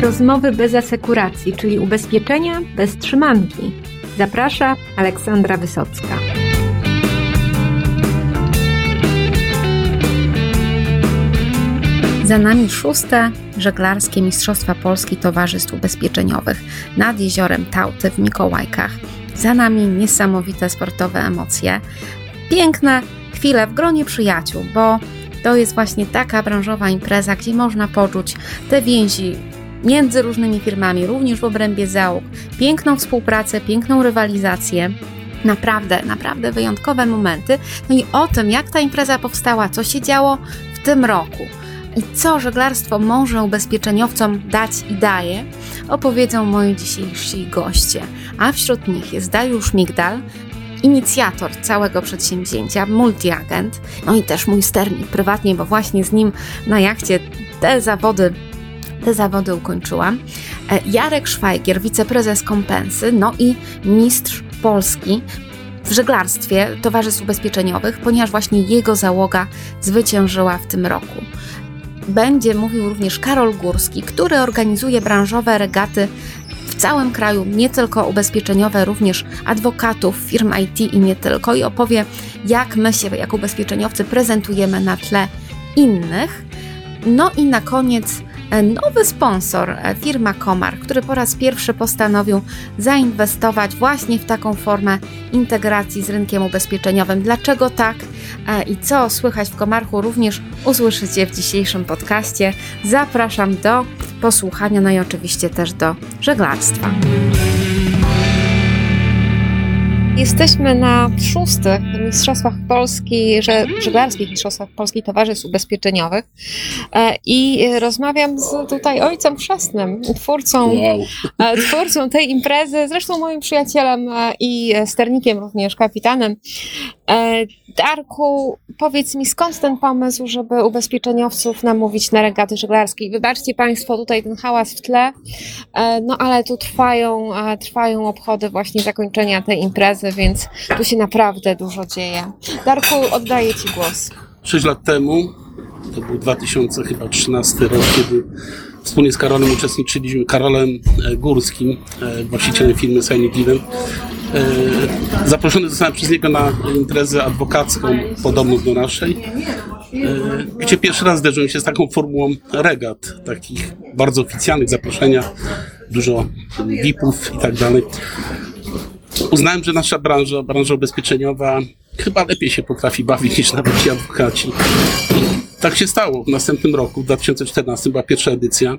rozmowy bez asekuracji, czyli ubezpieczenia bez trzymanki. Zaprasza Aleksandra Wysocka. Za nami szóste żeglarskie Mistrzostwa Polski Towarzystw Ubezpieczeniowych nad jeziorem Tauty w Mikołajkach. Za nami niesamowite sportowe emocje, piękne chwile w gronie przyjaciół, bo to jest właśnie taka branżowa impreza, gdzie można poczuć te więzi między różnymi firmami, również w obrębie załóg, piękną współpracę, piękną rywalizację. Naprawdę, naprawdę wyjątkowe momenty. No i o tym, jak ta impreza powstała, co się działo w tym roku i co żeglarstwo może ubezpieczeniowcom dać i daje, opowiedzą moi dzisiejsi goście. A wśród nich jest Dariusz Migdal, inicjator całego przedsięwzięcia, multiagent, no i też mój sternik prywatnie, bo właśnie z nim na jachcie te zawody te zawody ukończyłam. E, Jarek Szwajgier, wiceprezes kompensy, no i mistrz Polski w żeglarstwie towarzystw ubezpieczeniowych, ponieważ właśnie jego załoga zwyciężyła w tym roku. Będzie mówił również Karol Górski, który organizuje branżowe regaty w całym kraju, nie tylko ubezpieczeniowe, również adwokatów, firm IT i nie tylko, i opowie, jak my się jako ubezpieczeniowcy prezentujemy na tle innych. No i na koniec nowy sponsor, e, firma Komar, który po raz pierwszy postanowił zainwestować właśnie w taką formę integracji z rynkiem ubezpieczeniowym. Dlaczego tak e, i co słychać w Komarchu również usłyszycie w dzisiejszym podcaście. Zapraszam do posłuchania, no i oczywiście też do żeglarstwa. Jesteśmy na szóstych Mistrzostwach Polski, żeglarskich Mistrzostwach Polski Towarzystw Ubezpieczeniowych e, i rozmawiam z tutaj ojcem chrzestnym, twórcą, wow. E, twórcą tej imprezy, zresztą moim przyjacielem e, i sternikiem również, kapitanem. Darku, powiedz mi, skąd ten pomysł, żeby ubezpieczeniowców namówić na regaty żeglarskie? Wybaczcie Państwo tutaj ten hałas w tle, no ale tu trwają, trwają obchody właśnie zakończenia tej imprezy więc tu się naprawdę dużo dzieje. Darku, oddaję Ci głos. Sześć lat temu, to był 2013 rok, kiedy wspólnie z Karolem uczestniczyliśmy, Karolem e, Górskim, e, właścicielem firmy Signing Event. E, zaproszony zostałem przez niego na imprezę adwokacką podobną do naszej, gdzie pierwszy raz zderzyłem się z taką formułą regat, takich bardzo oficjalnych zaproszenia, dużo VIP-ów i tak dalej uznałem, że nasza branża, branża ubezpieczeniowa chyba lepiej się potrafi bawić niż nawet ci adwokaci. Tak się stało. W następnym roku, w 2014, była pierwsza edycja.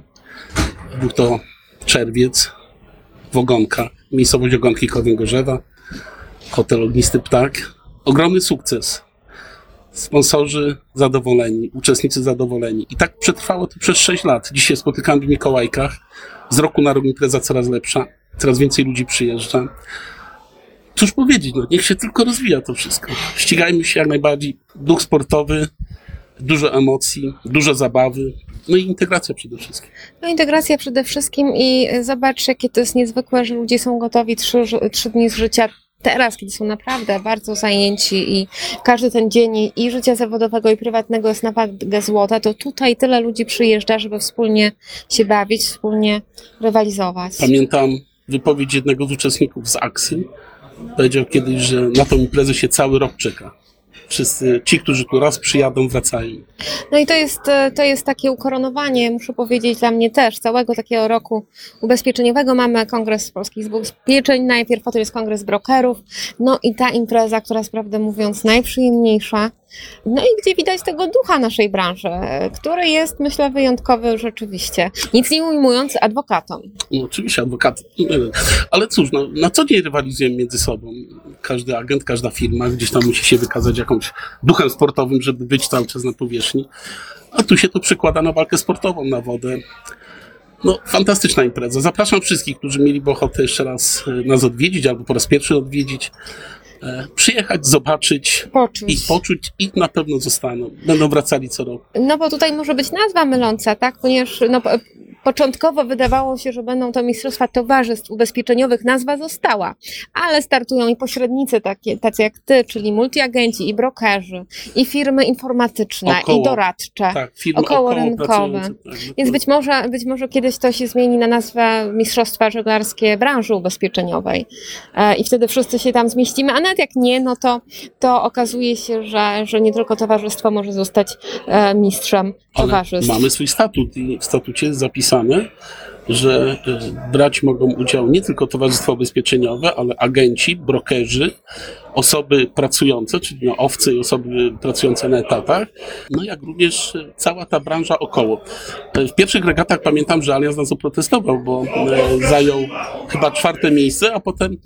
Był to czerwiec, Wogonka, miejscowość Ogonki Kowęgorzewa, hotel Ognisty Ptak. Ogromny sukces. Sponsorzy zadowoleni, uczestnicy zadowoleni. I tak przetrwało to przez 6 lat. Dzisiaj spotykamy w Mikołajkach. Z roku na rok impreza coraz lepsza. Coraz więcej ludzi przyjeżdża cóż powiedzieć, no niech się tylko rozwija to wszystko. Ścigajmy się jak najbardziej. Duch sportowy, dużo emocji, dużo zabawy, no i integracja przede wszystkim. No integracja przede wszystkim i zobacz, jakie to jest niezwykłe, że ludzie są gotowi trzy, trzy dni z życia teraz, kiedy są naprawdę bardzo zajęci i każdy ten dzień i życia zawodowego i prywatnego jest na wagę złota, to tutaj tyle ludzi przyjeżdża, żeby wspólnie się bawić, wspólnie rywalizować. Pamiętam wypowiedź jednego z uczestników z Aksy, powiedział kiedyś, że na tą imprezę się cały rok czeka. Wszyscy ci, którzy tu raz przyjadą, wracają. No i to jest, e, to jest takie ukoronowanie, muszę powiedzieć, dla mnie też, całego takiego roku ubezpieczeniowego. Mamy Kongres Polskich Ubezpieczeń, najpierw potem jest Kongres Brokerów, no i ta impreza, która jest prawdę mówiąc najprzyjemniejsza, no i gdzie widać tego ducha naszej branży, który jest, myślę, wyjątkowy rzeczywiście. Nic nie ujmując adwokatom. No, oczywiście adwokaty. Ale cóż, no, na co dzień rywalizujemy między sobą. Każdy agent, każda firma gdzieś tam musi się wykazać jakąś duchem sportowym, żeby być cały czas na powierzchni. A tu się to przekłada na walkę sportową, na wodę. No, fantastyczna impreza. Zapraszam wszystkich, którzy mieliby ochotę jeszcze raz e, nas odwiedzić albo po raz pierwszy odwiedzić. E, przyjechać, zobaczyć poczuć. i poczuć i na pewno zostaną. Będą wracali co roku. No bo tutaj może być nazwa myląca, tak? Ponieważ no, Początkowo wydawało się, że będą to Mistrzostwa Towarzystw Ubezpieczeniowych, nazwa została, ale startują i pośrednicy takie, tacy jak ty, czyli multiagenci i brokerzy, i firmy informatyczne, Około, i doradcze, Tak, firmy około tak, Więc być może, być może kiedyś to się zmieni na nazwę Mistrzostwa Żeglarskie Branży Ubezpieczeniowej. E, i wtedy wszyscy się tam zmieścimy, a nawet jak nie, no to, to okazuje się, że, że nie tylko towarzystwo może zostać e, mistrzem Ale towarzystw. mamy swój statut i w statucie jest że e, brać mogą udział nie tylko towarzystwa ubezpieczeniowe, ale agenci, brokerzy, osoby pracujące, czyli no, owce i osoby pracujące na etatach, no jak również cała ta branża około. E, W pierwszych regatach pamiętam, że Allianz nas oprotestował, bo e, zajął chyba czwarte miejsce, a potem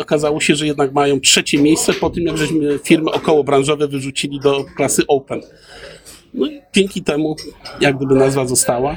okazało się, że jednak mają trzecie miejsce po tym, jak żeśmy firmy okołobranżowe wyrzucili do klasy Open. No i dzięki temu, jak gdyby nazwa została.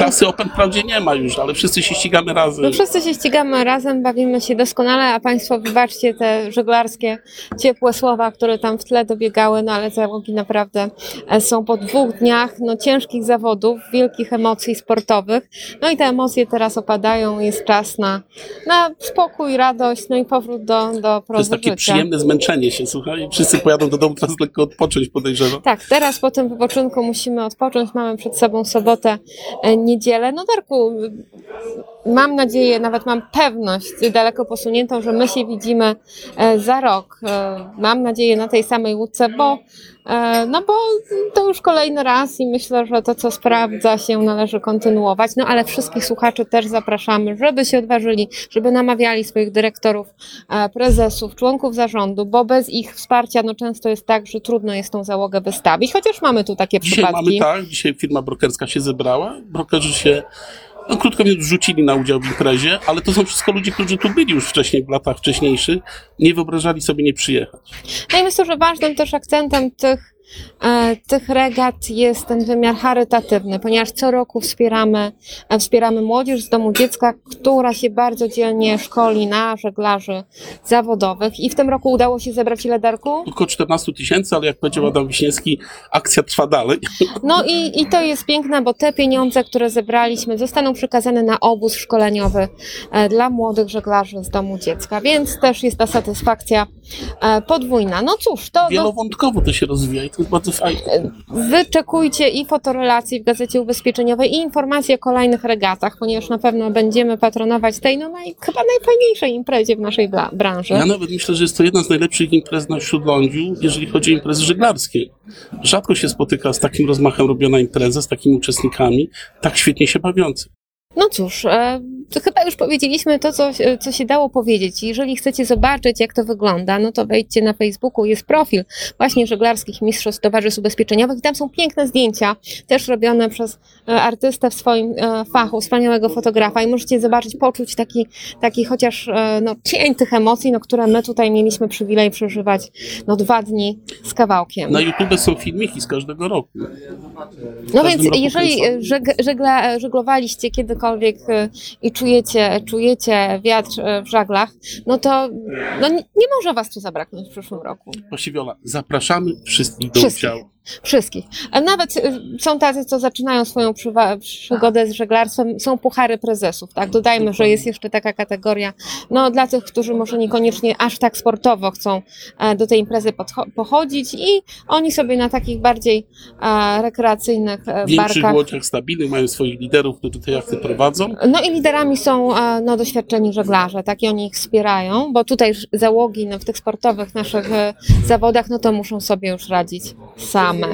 Klasy Open wprawdzie nie ma już, ale wszyscy się ścigamy razem. No wszyscy się ścigamy razem, bawimy się doskonale, a Państwo wybaczcie te żeglarskie, ciepłe słowa, które tam w tle dobiegały, no ale załogi naprawdę e, są po dwóch dniach no, ciężkich zawodów, wielkich emocji sportowych. No i te emocje teraz opadają, jest czas na, na spokój, radość, no i powrót do, do To prozy jest takie życia. przyjemne zmęczenie się, słuchaj. Wszyscy pojadą do domu teraz lekko odpocząć, podejrzewam. Tak, teraz po tym wypoczynku musimy odpocząć. Mamy przed sobą sobotę, e, niedzielę. No Darku, mam nadzieję, nawet mam pewność daleko posuniętą, że my się widzimy e, za rok. E, Mam nadzieję na tej samej łódce, bo e, no bo to już kolejny raz i myślę, że to, co sprawdza się, należy kontynuować. No ale wszystkich słuchaczy też zapraszamy, żeby się odważyli, żeby namawiali swoich dyrektorów, prezesów, członków zarządu, bo bez ich wsparcia no często jest tak, że trudno jest tą załogę wystawić, chociaż mamy tu takie Dzisiaj przypadki. mamy tak, dzisiaj firma brokerska się zebrała, brokerzy się, no krótko mówiąc, rzucili na udział w imprezie, ale to są wszystko ludzie, którzy tu byli już wcześniej, w latach wcześniejszych, nie wyobrażali sobie nie przyjechać. No i myślę, że ważnym też akcentem tych, tych regat jest ten wymiar charytatywny, ponieważ co roku wspieramy, e, wspieramy młodzież z domu dziecka, która się bardzo dzielnie szkoli na żeglarzy zawodowych i w tym roku udało się zebrać ile Darku? Około 14 tysięcy, ale jak powiedział Adam Wiśniewski, akcja trwa dalej. No i, i to jest piękne, bo te pieniądze, które zebraliśmy, zostaną przekazane na obóz szkoleniowy e, dla młodych żeglarzy z domu dziecka, więc też jest ta satysfakcja e, podwójna. No cóż, to no, Wielowątkowo to się rozwija i to jest bardzo fajne. wyczekujcie i fotorelacje w Gazecie Ubezpieczeniowej i informacje o kolejnych regatach, ponieważ na pewno będziemy patronować tej no naj, chyba najfajniejszej imprezie w naszej branży. Ja nawet myślę, że jest to jedna z najlepszych imprez na Śródlądziu, jeżeli chodzi o imprezy żeglarskie. Rzadko się spotyka z takim rozmachem robiona impreza, z takimi uczestnikami, tak świetnie się bawiących. No cóż, e, to chyba już powiedzieliśmy to, co, co się dało powiedzieć. Jeżeli chcecie zobaczyć, jak to wygląda, no to wejdźcie na Facebooku, jest profil właśnie żeglarskich mistrzostw towarzystw ubezpieczeniowych i tam są piękne zdjęcia, też robione przez e, artystę w swoim e, fachu, wspaniałego fotografa i możecie zobaczyć, poczuć taki, taki chociaż no, cień tych emocji, no, które my tutaj mieliśmy przywilej przeżywać no, dwa dni z kawałkiem. Na YouTube są filmiki z każdego roku. No więc jeżeli żeg, żeglowaliście kiedykolwiek e, i czujecie, czujecie wiatr e, w żaglach, no to no nie, może was tu zabraknąć w przyszłym roku. Właściwie Ola, zapraszamy wszystkich do Wszystkich. udziału. Wszystkich. Nawet e, są tacy, co zaczynają swoją przygodę z żeglarstwem, są puchary prezesów, tak? Dodajmy, że jest jeszcze taka kategoria, no dla tych, którzy może niekoniecznie aż tak sportowo chcą e, do tej imprezy pochodzić i oni sobie na takich bardziej e, rekreacyjnych e, W większych barkach łodziach stabilnych mają swoich liderów, którzy te jachty prowadzą. No i liderami są e, no, doświadczeni żeglarze, tak, i oni ich wspierają, bo tutaj załogi no, w tych sportowych naszych e, zawodach, no to muszą sobie już radzić same.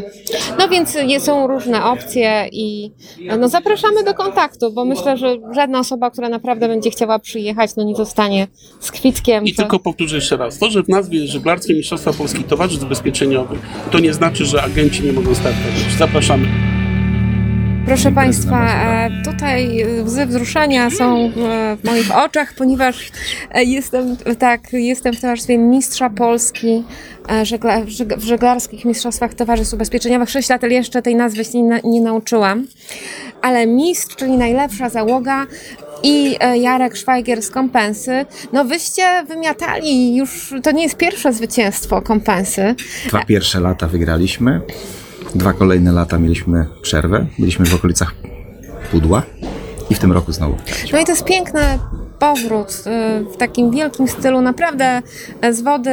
No więc są różne opcje i no, zapraszamy do kontaktu, bo myślę, że żadna osoba, która naprawdę będzie chciała przyjechać, no nie zostanie z kwitkiem. I że- tylko powtórzę jeszcze raz, to, że w nazwie Żeglarskie Mistrzostwa Polskich Towarzystw Ubezpieczeniowych, to nie znaczy, że agenci nie mogą startować. Zapraszamy. Proszę Państwa, e, tutaj e, łzy wzruszenia są e, w moich oczach, ponieważ e, jestem, tak, jestem w towarzystwie mistrza Polski e, żegla, w żeg- w żeglarskich mistrzostwach towarzystw ubezpieczeniowych. Sześć lat ale jeszcze tej nazwy się nie, nie nauczyłam. Ale mistrz, czyli najlepsza załoga i e, Jarek Szwajgier z Kompensy. No wyście wymiatali już, to nie jest pierwsze zwycięstwo Kompensy. Dwa pierwsze lata wygraliśmy. Dwa kolejne lata mieliśmy przerwę, byliśmy w okolicach Pudła i w tym roku znowu. No i to jest piękny powrót y, w takim wielkim stylu, naprawdę e, z wody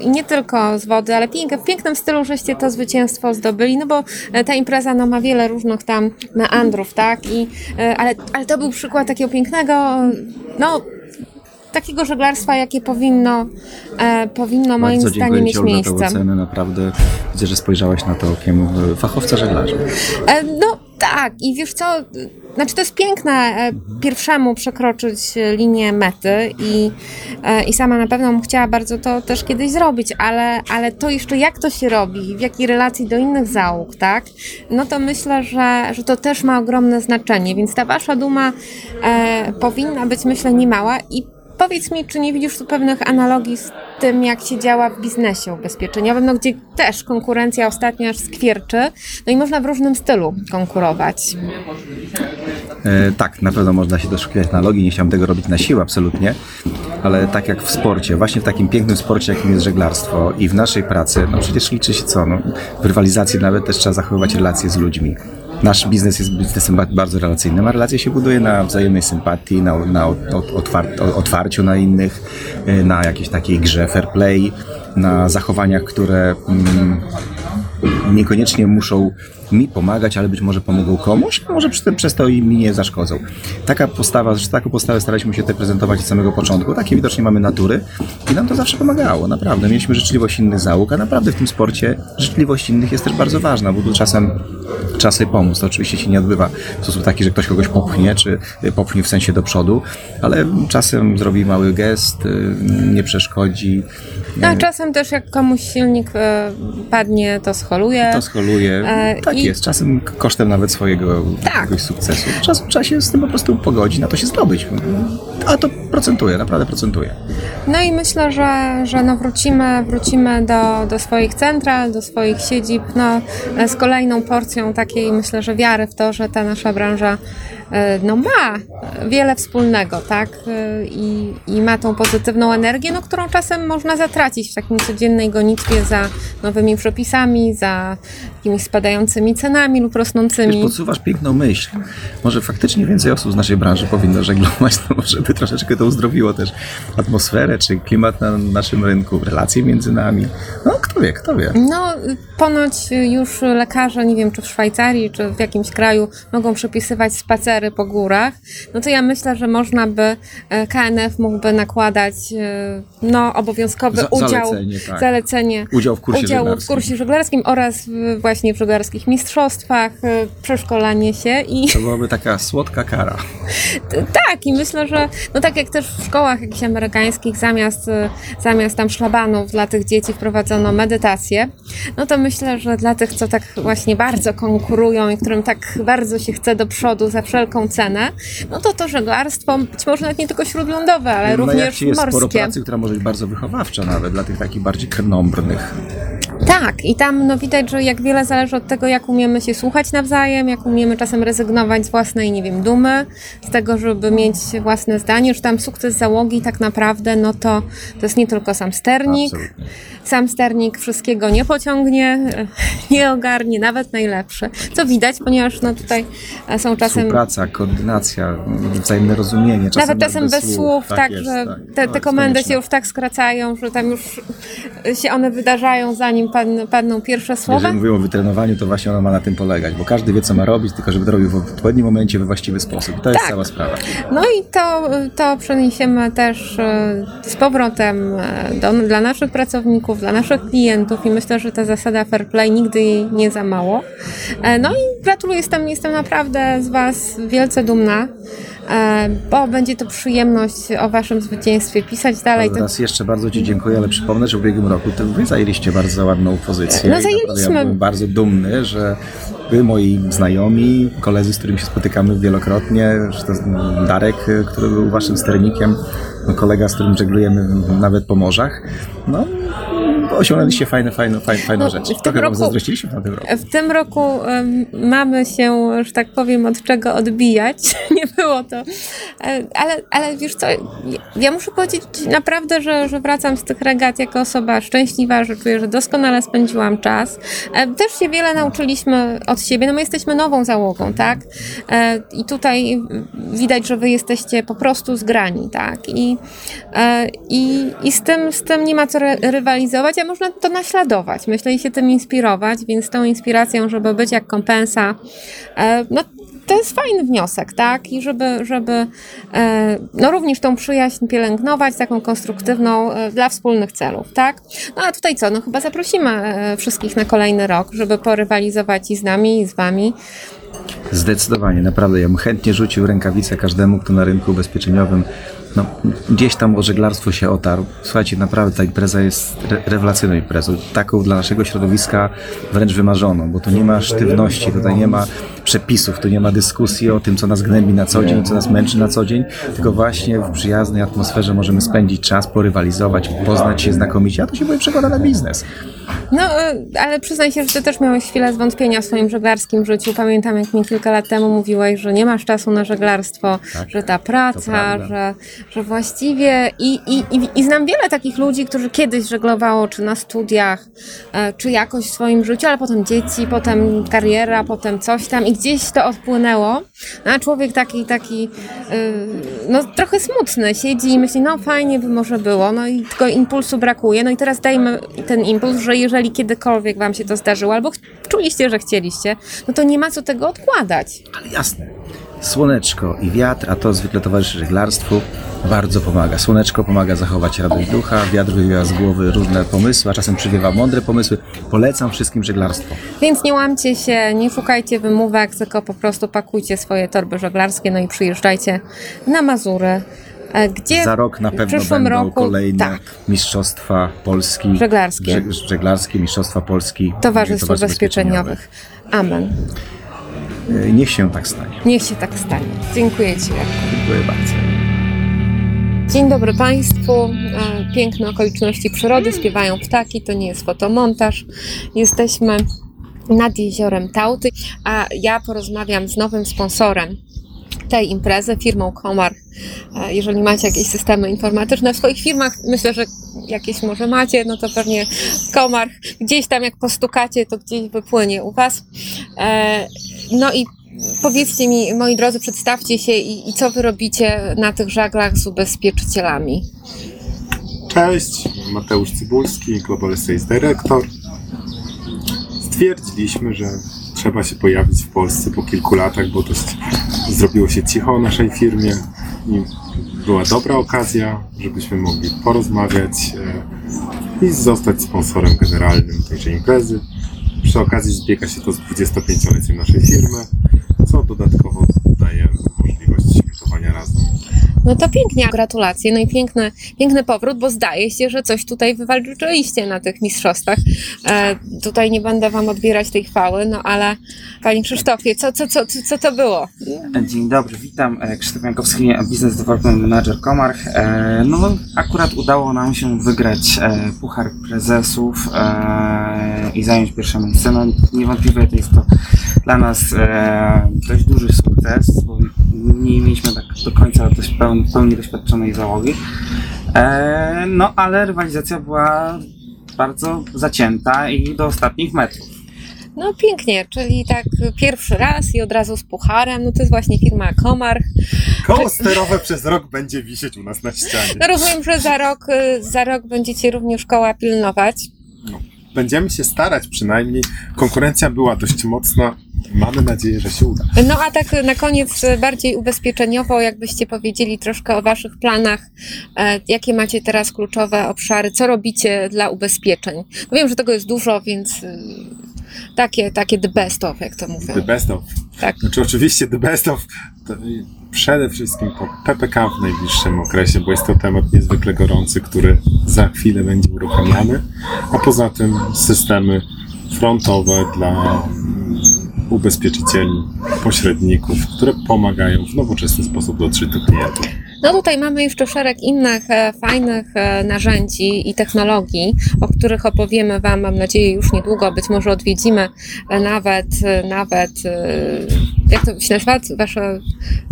i nie tylko z wody, ale piękne, w pięknym stylu żeście to zwycięstwo zdobyli, no bo e, ta impreza no, ma wiele różnych tam meandrów, tak? I, e, ale, ale to był przykład takiego pięknego, no takiego żeglarstwa, jakie powinno, e, powinno moim Bardzo zdaniem dziękuję mieć miejsce. za ocenę, naprawdę widzę, że spojrzałaś na to okiem e, fachowca żeglarza. E, No tak, i wiesz co, znaczy to jest piękne e, pierwszemu przekroczyć e, linię mety i, i sama na pewno bym chciała bardzo to też kiedyś zrobić, ale, ale to jeszcze jak to się robi, w jakiej relacji do innych załóg, tak? No to myślę, że, że to też ma ogromne znaczenie, więc ta wasza duma e, powinna być myślę niemała i Powiedz mi, czy nie widzisz tu pewnych analogii z tym, jak się działa w biznesie ubezpieczeniowym, no gdzie też konkurencja ostatnio aż skwierczy, no i można w różnym stylu konkurować. E, tak, na pewno można się doszukiwać analogii, nie chciałem tego robić na siłę, absolutnie, ale tak jak w sporcie, właśnie w takim pięknym sporcie, jakim jest żeglarstwo i w naszej pracy, no przecież liczy się co, no, w rywalizacji nawet też trzeba zachowywać relacje z ludźmi. Nasz biznes jest biznesem ba- bardzo relacyjnym, a relacje się buduje na wzajemnej sympatii, na, na ot- otwar- otwarciu na innych, e, na jakiejś takiej grze fair play, na zachowaniach, które mm, niekoniecznie muszą mi pomagać, ale być może pomogą komuś, a może przez to i mi nie zaszkodzą. Taka postawa, że taką postawę staraliśmy się tutaj prezentować od samego początku. Takie widocznie mamy natury i nam to zawsze pomagało, naprawdę. Mieliśmy życzliwość innych załóg, a naprawdę w tym sporcie życzliwość innych jest też bardzo ważna, bo tu czasem trzeba sobie pomóc. To oczywiście się nie odbywa w sposób taki, że ktoś kogoś popchnie, czy y, popchnie w sensie do przodu, ale czasem zrobi mały gest, y, nie przeszkodzi. No, a czasem też jak komuś silnik padnie, to scholuje. To scholuje. E, tak jest, czasem kosztem nawet swojego Tak. jakiegoś sukcesu. Czasem trzeba się z tym po prostu pogodzić, na to się zdobyć. A to procentuje, naprawdę procentuje. No i myślę, że, że no wrócimy, wrócimy do, do swoich central, do swoich siedzib, no z kolejną porcją takiej myślę, że wiary w to, że ta nasza branża e, no ma wiele wspólnego, tak? E, I, I ma tą pozytywną energię, no którą czasem można zatracić w takim codziennej gonitwie za nowymi przepisami, za jakimiś spadającymi cenami lub Wiesz, rosnącymi. podsuwasz piękną myśl. Może faktycznie więcej osób z naszej branży powinno żeglować, no może by troszeczkę to uzdrowiło też atmosferę, czy klimat na naszym rynku, relacje między nami. No kto wie, kto wie. No, ponoć już lekarze, nie wiem czy w Szwajcarii, czy w jakimś kraju, mogą przepisywać spacery po górach. No to ja myślę, że można by, e, KNF mógłby nakładać e, no, obowiązkowy Za- udział, zalecenie, tak. zalecenie Udział w kursie udziału w żeglarskim. kursie żeglarskim oraz w, właśnie w żeglarskich mistrzostwach, e, przeszkolanie się i To byłaby taka słodka kara. tak, i myślę, że no tak jak też w szkołach jakichś amerykańskich zamiast, y, zamiast tam szlabanów dla tych dzieci wprowadzono medytację, no to myślę, że dla tych, co tak właśnie bardzo konkurują i którym tak bardzo się chce do przodu za wszelką cenę, no to to żeglarstwo, być może nawet nie tylko śródlądowe, ale Na również jachcie jest sporo morskie. pracy, która może być bardzo wychowawcza nawet dla tych takich bardziej krnąbrnych. Tak, i tam no, widać, że jak wiele zależy od tego, jak umiemy się słuchać nawzajem, jak umiemy czasem rezygnować z własnej, nie wiem, dumy, z tego, żeby mieć własne zdanie, że tam sukces załogi tak naprawdę, no to to jest nie tylko sam sternik. Absolutnie. Sam sternik wszystkiego nie pociągnie, nie ogarnie, nawet najlepszy. Co widać, ponieważ no tutaj e, są czasem Współpraca, koordynacja, wzajemne rozumienie. Czasem nawet czasem bez słów, tak, jest, że tak. te, te jest komendy konieczne. się już tak skracają, że tam już się one wydarzają, zanim padną, padną pierwsze słowa. Jeżeli mówimy o wytrenowaniu, to właśnie ono ma na tym polegać, bo każdy wie, co ma robić, tylko żeby to robił w odpowiednim momencie, we właściwy sposób. To jest Tak. cała sprawa. No i to, to przeniesiemy też e, z powrotem e, do, dla naszych pracowników, dla naszych klientów i myślę, że ta zasada fair play nigdy jej nie za mało. E, No i gratuluję, jestem, jestem naprawdę z Was wielce dumna, e, bo będzie to przyjemność o Waszym zwycięstwie pisać dalej. To, Raz jeszcze bardzo Ci dziękuję, ale przypomnę, że w ubiegłym roku to Wy zajęliście bardzo ładną pozycję. No, zajęliśmy. Ja byłem bardzo dumny, że Wy, moi znajomi, koledzy, z którymi się spotykamy wielokrotnie, że to Darek, który był Waszym sternikiem, no, kolega, z którym żeglujemy nawet po morzach, no osiągnęliście fajne, fajne, fajne, fajną No, rzecz. w tym Trochę roku- zazdrościliśmy w tamtym roku. W tym roku mamy się, że tak powiem, od czego odbijać. Nie było to. E, Ale, ale wiesz co, ja- muszę powiedzieć naprawdę, że, że wracam z tych regat jako osoba szczęśliwa, że czuję, że doskonale spędziłam czas. E, Też się wiele nauczyliśmy od siebie, no my jesteśmy nową załogą, tak? E, I tutaj widać, że wy jesteście po prostu zgrani, tak? I, i, i z, tym, z tym nie ma co ry- rywalizować, a można to naśladować. Myślę i się tym inspirować, więc tą inspiracją, żeby być jak kompensa, e, no to jest fajny wniosek, tak? I żeby, żeby e, no również tą przyjaźń pielęgnować, taką konstruktywną e, dla wspólnych celów, tak? No a tutaj co? No chyba zaprosimy wszystkich na kolejny rok, żeby porywalizować i z nami, i z wami. Zdecydowanie, naprawdę. Ja bym chętnie rzucił rękawicę każdemu, kto na rynku ubezpieczeniowym no, gdzieś tam o żeglarstwo się otarł. Słuchajcie, naprawdę ta impreza jest re rewelacyjną imprezą. Taką dla naszego środowiska wręcz wymarzoną, bo tu nie ma sztywności, tutaj nie ma przepisów, tu nie ma dyskusji o tym, co nas gnębi na co dzień, co nas męczy na co dzień, tylko właśnie w przyjaznej atmosferze możemy spędzić czas, porywalizować, poznać się znakomicie, a to się mówi przekłada na biznes. No, e, ale przyznaj się, że ty też miałeś chwilę zwątpienia w swoim żeglarskim życiu. Pamiętam, jak mi kilka lat temu mówiłeś, że nie masz czasu na żeglarstwo, Tak, że ta praca, że, że właściwie... I, i, i, I znam wiele takich ludzi, którzy kiedyś żeglowało, czy na studiach, e, czy jakoś w swoim życiu, ale potem dzieci, potem kariera, potem coś tam i gdzieś to odpłynęło. No, a człowiek taki, taki, e, no trochę smutny, siedzi i myśli, no fajnie by może było, no i tylko impulsu brakuje. No i teraz dajmy ten impuls, że jeżeli kiedykolwiek wam się to zdarzyło, albo czuliście, że chcieliście, no to nie ma co tego odkładać. Ale jasne. Słoneczko i wiatr, a to zwykle towarzyszy żeglarstwu, bardzo pomaga. Słoneczko pomaga zachować radość ducha, wiatr wywiewa z głowy różne pomysły, a czasem przywiewa mądre pomysły. Polecam wszystkim żeglarstwo. Więc nie łamcie się, nie szukajcie wymówek, tylko po prostu pakujcie swoje torby żeglarskie, no i przyjeżdżajcie na Mazury, e, gdzie Za rok na pewno będą roku, kolejne tak, mistrzostwa Polski. Żeglarskie. Żeg- żeglarskie, mistrzostwa Polski. Towarzystw Towarzystw Ubezpieczeniowych. Amen. Y, Niech się tak stanie. Niech się tak stanie. Dziękuję Ci. Dziękuję bardzo. Dzień dobry Państwu. E, Piękne okoliczności przyrody, śpiewają ptaki, to nie jest fotomontaż. Jesteśmy nad jeziorem Tauty, a ja porozmawiam z nowym sponsorem tej imprezy, firmą Komar. E, Jeżeli macie jakieś systemy informatyczne w swoich firmach, myślę, że jakieś może macie, no to pewnie Komar gdzieś tam jak postukacie, to gdzieś wypłynie u Was. No i powiedzcie mi, moi drodzy, przedstawcie się i, i co Wy robicie na tych żaglach z ubezpieczycielami. Cześć, Mateusz Cybulski, Global Sales Director. Stwierdziliśmy, że trzeba się pojawić w Polsce po kilku latach, bo dość zrobiło się cicho o naszej firmie i była dobra okazja, żebyśmy mogli porozmawiać e, i zostać sponsorem generalnym tejże imprezy. Przy okazji zbiega się to z 25-leciem naszej firmy, co dodatkowo daje możliwość świętowania razem. No to pięknie, gratulacje, no i piękny, piękny powrót, bo zdaje się, że coś tutaj wywalczyliście na tych mistrzostwach. E, tutaj nie będę Wam odbierać tej chwały, no ale Panie Krzysztofie, co, co, co, co to było? Dzień dobry, witam. e, Krzysztof Jankowski, Business Development Manager Komarch. E, No, akurat udało nam się wygrać e, Puchar Prezesów e, i zająć pierwsze miejsce. No, niewątpliwie to jest to dla nas e, dość duży sukces, bo nie mieliśmy tak do końca dość pełni, pełni doświadczonej załogi. E, No, ale rywalizacja była bardzo zacięta i do ostatnich metrów. No pięknie, czyli tak pierwszy raz i od razu z pucharem, no to jest właśnie firma Komar. Koło sterowe przez rok będzie wisieć u nas na ścianie. No rozumiem, że za rok, za rok będziecie również koła pilnować. Będziemy się starać przynajmniej. Konkurencja była dość mocna. Mamy nadzieję, że się uda. No a tak na koniec y, bardziej ubezpieczeniowo, jakbyście powiedzieli troszkę o Waszych planach, e, jakie macie teraz kluczowe obszary, co robicie dla ubezpieczeń? No wiem, że tego jest dużo, więc y, takie, takie the best of, jak to mówią. The best of. Tak. Znaczy oczywiście the best of to przede wszystkim po PPK w najbliższym okresie, bo jest to temat niezwykle gorący, który za chwilę będzie uruchamiany, a poza tym systemy frontowe dla ubezpieczycieli, pośredników, które pomagają w nowoczesny sposób dotrzeć do klientów. No tutaj mamy jeszcze szereg innych e, fajnych e, narzędzi i technologii, o których opowiemy Wam, mam nadzieję, już niedługo. Być może odwiedzimy e, nawet, nawet jak to się nazywa? Wasze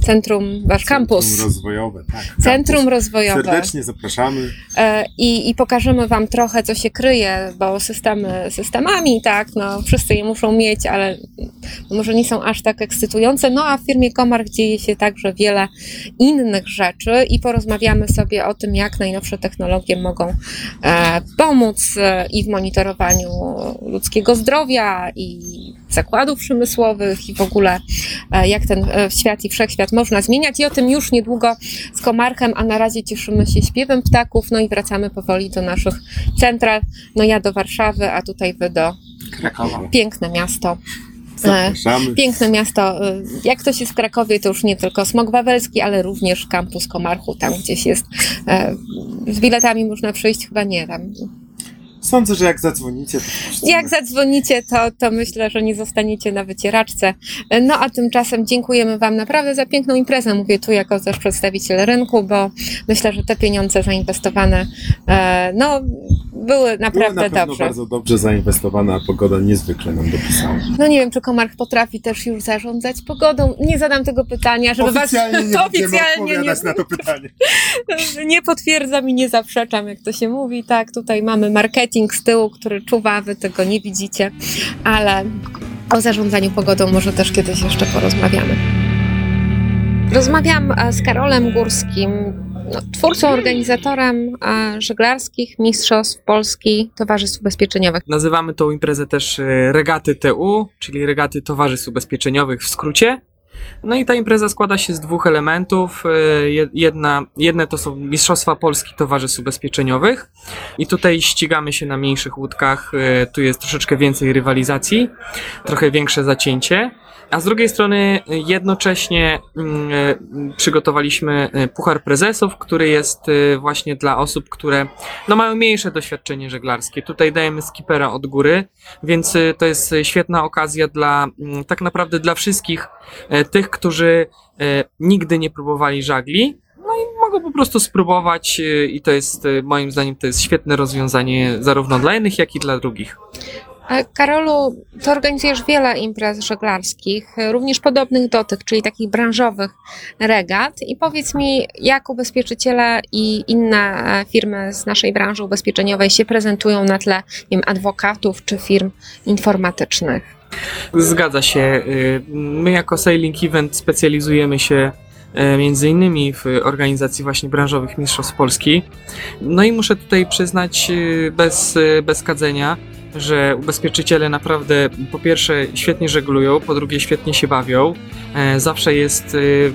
centrum, wasz kampus. Centrum rozwojowe, tak. Centrum Kampus. rozwojowe. Serdecznie zapraszamy. E, I, I pokażemy Wam trochę, co się kryje, bo systemy systemami, tak, no wszyscy je muszą mieć, ale może nie są aż tak ekscytujące. No a w firmie Komarch dzieje się także wiele innych rzeczy i porozmawiamy sobie o tym, jak najnowsze technologie mogą e, pomóc e, i w monitorowaniu ludzkiego zdrowia i zakładów przemysłowych i w ogóle e, jak ten e, świat i wszechświat można zmieniać i o tym już niedługo z Komarchem, a na razie cieszymy się śpiewem ptaków, no i wracamy powoli do naszych central, no ja do Warszawy, a tutaj wy do Krakowa. piękne miasto. Zapraszamy. Piękne miasto. e, Jak ktoś jest w Krakowie, to już nie tylko Smok Wawelski, ale również kampus Komarchu, tam gdzieś jest. e, Z biletami można przyjść, chyba nie tam. Sądzę, że jak zadzwonicie, to. Jak zadzwonicie, to, to myślę, że nie zostaniecie na wycieraczce. No a tymczasem dziękujemy Wam naprawdę za piękną imprezę. Mówię tu jako też przedstawiciel rynku, bo myślę, że te pieniądze zainwestowane e, no, były naprawdę na pewno dobrze. bardzo dobrze zainwestowana, a pogoda niezwykle nam dopisała. No nie wiem, czy Komarch potrafi też już zarządzać pogodą. Nie zadam tego pytania, żeby Oficjalnie Was będziemy oficjalnie nie, odpowiadać na to pytanie. nie potwierdzam i nie zaprzeczam, jak to się mówi. Tak, tutaj mamy marketing z tyłu, który czuwa, Wy tego nie widzicie, ale o zarządzaniu pogodą może też kiedyś jeszcze porozmawiamy. Rozmawiam e, z Karolem Górskim, no, twórcą, organizatorem e, żeglarskich Mistrzostw Polski Towarzystw Ubezpieczeniowych. Nazywamy tą imprezę też e, Regaty TU, czyli Regaty Towarzystw Ubezpieczeniowych w skrócie. No i ta impreza składa się z dwóch elementów. Je- Jedna, jedne to są Mistrzostwa Polski Towarzystw Ubezpieczeniowych i tutaj ścigamy się na mniejszych łódkach. E, Tu jest troszeczkę więcej rywalizacji, trochę większe zacięcie. A z drugiej strony e, jednocześnie mm, e, przygotowaliśmy e, Puchar Prezesów, który jest właśnie dla osób, które no, mają mniejsze doświadczenie żeglarskie. Tutaj dajemy skipera od góry, więc y, to jest y, świetna okazja dla mm, tak naprawdę dla wszystkich tych, którzy nigdy nie próbowali żagli. No i mogą po prostu spróbować y, i to jest y, moim zdaniem to jest świetne rozwiązanie zarówno dla jednych, jak i dla drugich. E, Karolu, ty organizujesz wiele imprez żeglarskich, e, również podobnych do tych, czyli takich branżowych regat. I powiedz mi, jak ubezpieczyciele i inne e, firmy z naszej branży ubezpieczeniowej się prezentują na tle nie wiem, adwokatów czy firm informatycznych? Zgadza się. My jako Sailing Event specjalizujemy się między innymi w organizacji właśnie branżowych Mistrzostw Polski. No i muszę tutaj przyznać bez, bez kadzenia, że ubezpieczyciele naprawdę po pierwsze świetnie żeglują, po drugie świetnie się bawią. E, Zawsze jest y, y,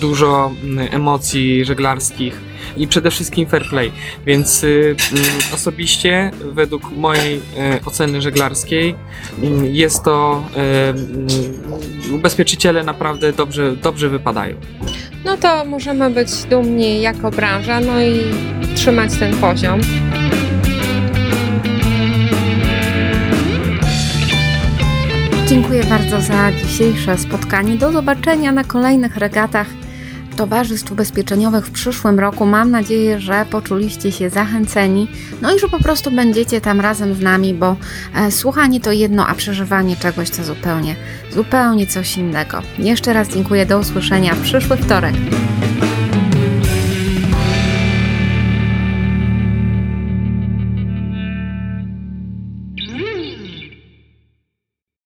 dużo emocji żeglarskich i przede wszystkim fair play. Więc osobiście według mojej e, oceny żeglarskiej jest to e, ubezpieczyciele naprawdę dobrze, dobrze wypadają. No to możemy być dumni jako branża, no i trzymać ten poziom. Dziękuję bardzo za dzisiejsze spotkanie. Do zobaczenia na kolejnych regatach towarzystw ubezpieczeniowych w przyszłym roku. Mam nadzieję, że poczuliście się zachęceni, no i że po prostu będziecie tam razem z nami, bo e, słuchanie to jedno, a przeżywanie czegoś to zupełnie, zupełnie coś innego. Jeszcze raz dziękuję, do usłyszenia w przyszły wtorek.